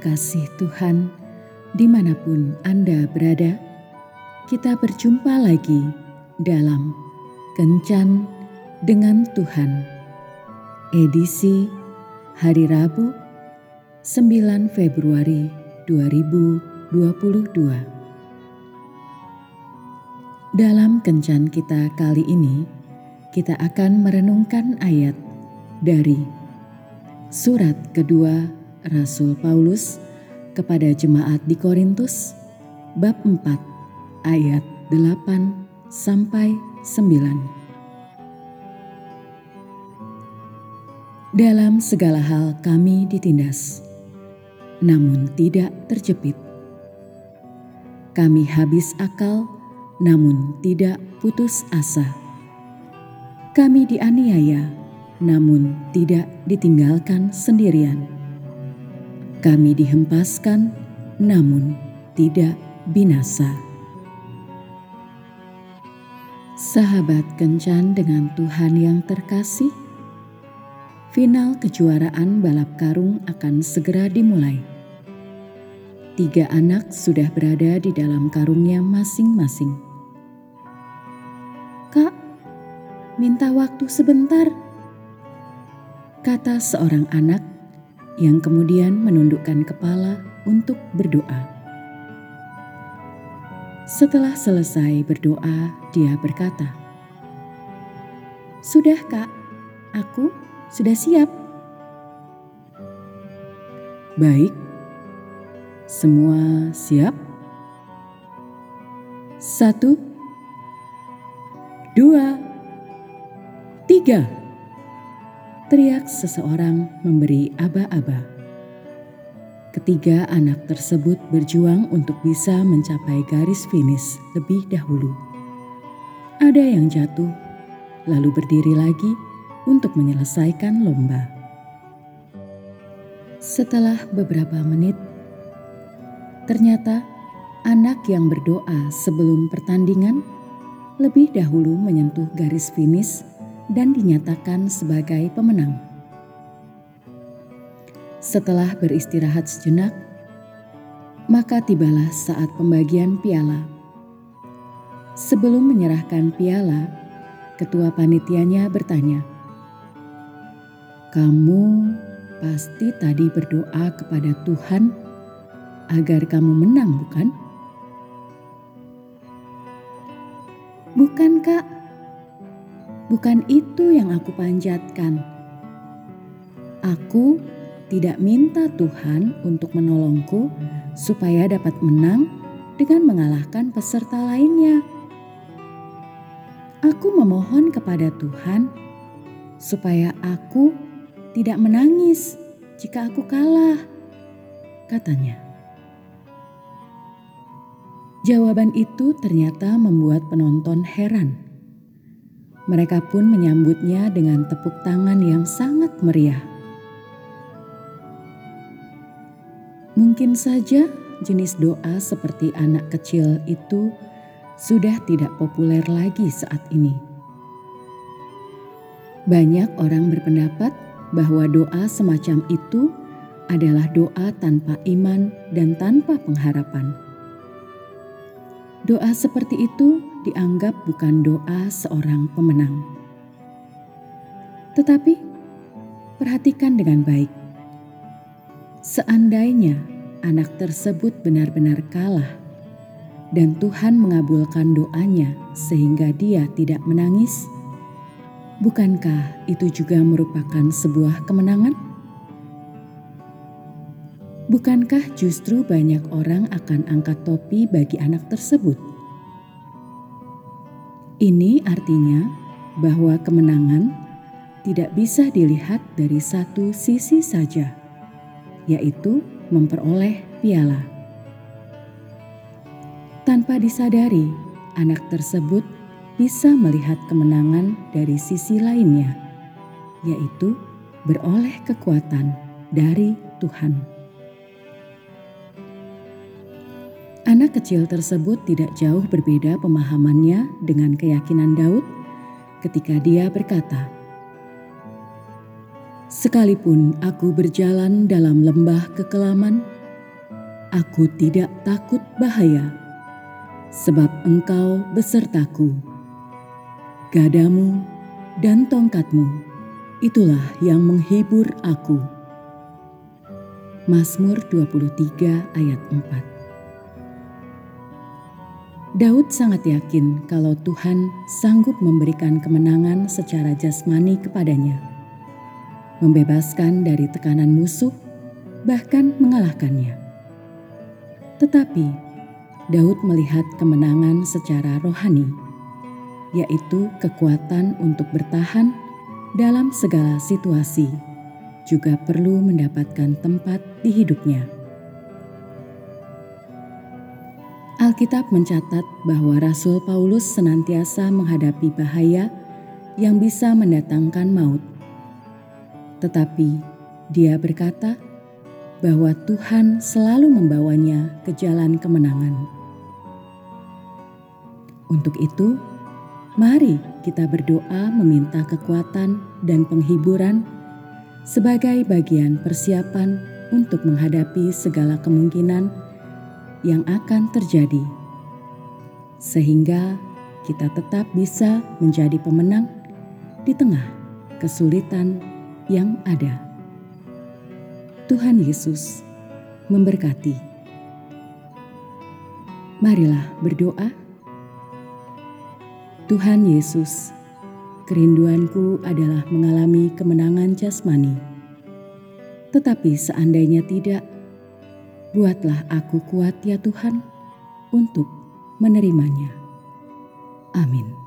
terkasih Tuhan, di mana pun Anda berada, kita berjumpa lagi dalam Kencan dengan Tuhan, edisi hari Rabu 9 Februari 2022. Dalam Kencan kita kali ini, kita akan merenungkan ayat dari surat kedua Rasul Paulus kepada jemaat di Korintus bab 4 ayat 8 sampai 9. Dalam segala hal kami ditindas, namun tidak terjepit. Kami habis akal, namun tidak putus asa. Kami dianiaya, namun tidak ditinggalkan sendirian kami dihempaskan, namun tidak binasa. Sahabat kencan dengan Tuhan yang terkasih, final kejuaraan balap karung akan segera dimulai. Tiga anak sudah berada di dalam karungnya masing-masing. Kak, minta waktu sebentar, kata seorang anak yang kemudian menundukkan kepala untuk berdoa. Setelah selesai berdoa, dia berkata, "Sudah, Kak, aku sudah siap." Baik, semua siap. Satu, dua, tiga teriak seseorang memberi aba-aba. Ketiga anak tersebut berjuang untuk bisa mencapai garis finish lebih dahulu. Ada yang jatuh, lalu berdiri lagi untuk menyelesaikan lomba. Setelah beberapa menit, ternyata anak yang berdoa sebelum pertandingan lebih dahulu menyentuh garis finish dan dinyatakan sebagai pemenang. Setelah beristirahat sejenak, maka tibalah saat pembagian piala. Sebelum menyerahkan piala, ketua panitianya bertanya, "Kamu pasti tadi berdoa kepada Tuhan agar kamu menang, bukan?" "Bukan, Kak," Bukan itu yang aku panjatkan. Aku tidak minta Tuhan untuk menolongku supaya dapat menang dengan mengalahkan peserta lainnya. Aku memohon kepada Tuhan supaya aku tidak menangis jika aku kalah, katanya. Jawaban itu ternyata membuat penonton heran. Mereka pun menyambutnya dengan tepuk tangan yang sangat meriah. Mungkin saja jenis doa seperti anak kecil itu sudah tidak populer lagi saat ini. Banyak orang berpendapat bahwa doa semacam itu adalah doa tanpa iman dan tanpa pengharapan. Doa seperti itu dianggap bukan doa seorang pemenang. Tetapi perhatikan dengan baik. Seandainya anak tersebut benar-benar kalah dan Tuhan mengabulkan doanya sehingga dia tidak menangis, bukankah itu juga merupakan sebuah kemenangan? Bukankah justru banyak orang akan angkat topi bagi anak tersebut? Ini artinya bahwa kemenangan tidak bisa dilihat dari satu sisi saja, yaitu memperoleh piala. Tanpa disadari, anak tersebut bisa melihat kemenangan dari sisi lainnya, yaitu beroleh kekuatan dari Tuhan. Anak kecil tersebut tidak jauh berbeda pemahamannya dengan keyakinan Daud ketika dia berkata, "Sekalipun aku berjalan dalam lembah kekelaman, Aku tidak takut bahaya, sebab Engkau besertaku. Gadamu dan tongkatmu, itulah yang menghibur aku. Mazmur 23 ayat 4 Daud sangat yakin kalau Tuhan sanggup memberikan kemenangan secara jasmani kepadanya, membebaskan dari tekanan musuh, bahkan mengalahkannya. Tetapi Daud melihat kemenangan secara rohani, yaitu kekuatan untuk bertahan dalam segala situasi, juga perlu mendapatkan tempat di hidupnya. Alkitab mencatat bahwa Rasul Paulus senantiasa menghadapi bahaya yang bisa mendatangkan maut. Tetapi dia berkata bahwa Tuhan selalu membawanya ke jalan kemenangan. Untuk itu, mari kita berdoa meminta kekuatan dan penghiburan sebagai bagian persiapan untuk menghadapi segala kemungkinan yang akan terjadi, sehingga kita tetap bisa menjadi pemenang di tengah kesulitan yang ada. Tuhan Yesus memberkati. Marilah berdoa. Tuhan Yesus, kerinduanku adalah mengalami kemenangan jasmani. Tetapi seandainya tidak, Buatlah aku kuat ya Tuhan untuk menerimanya. Amin.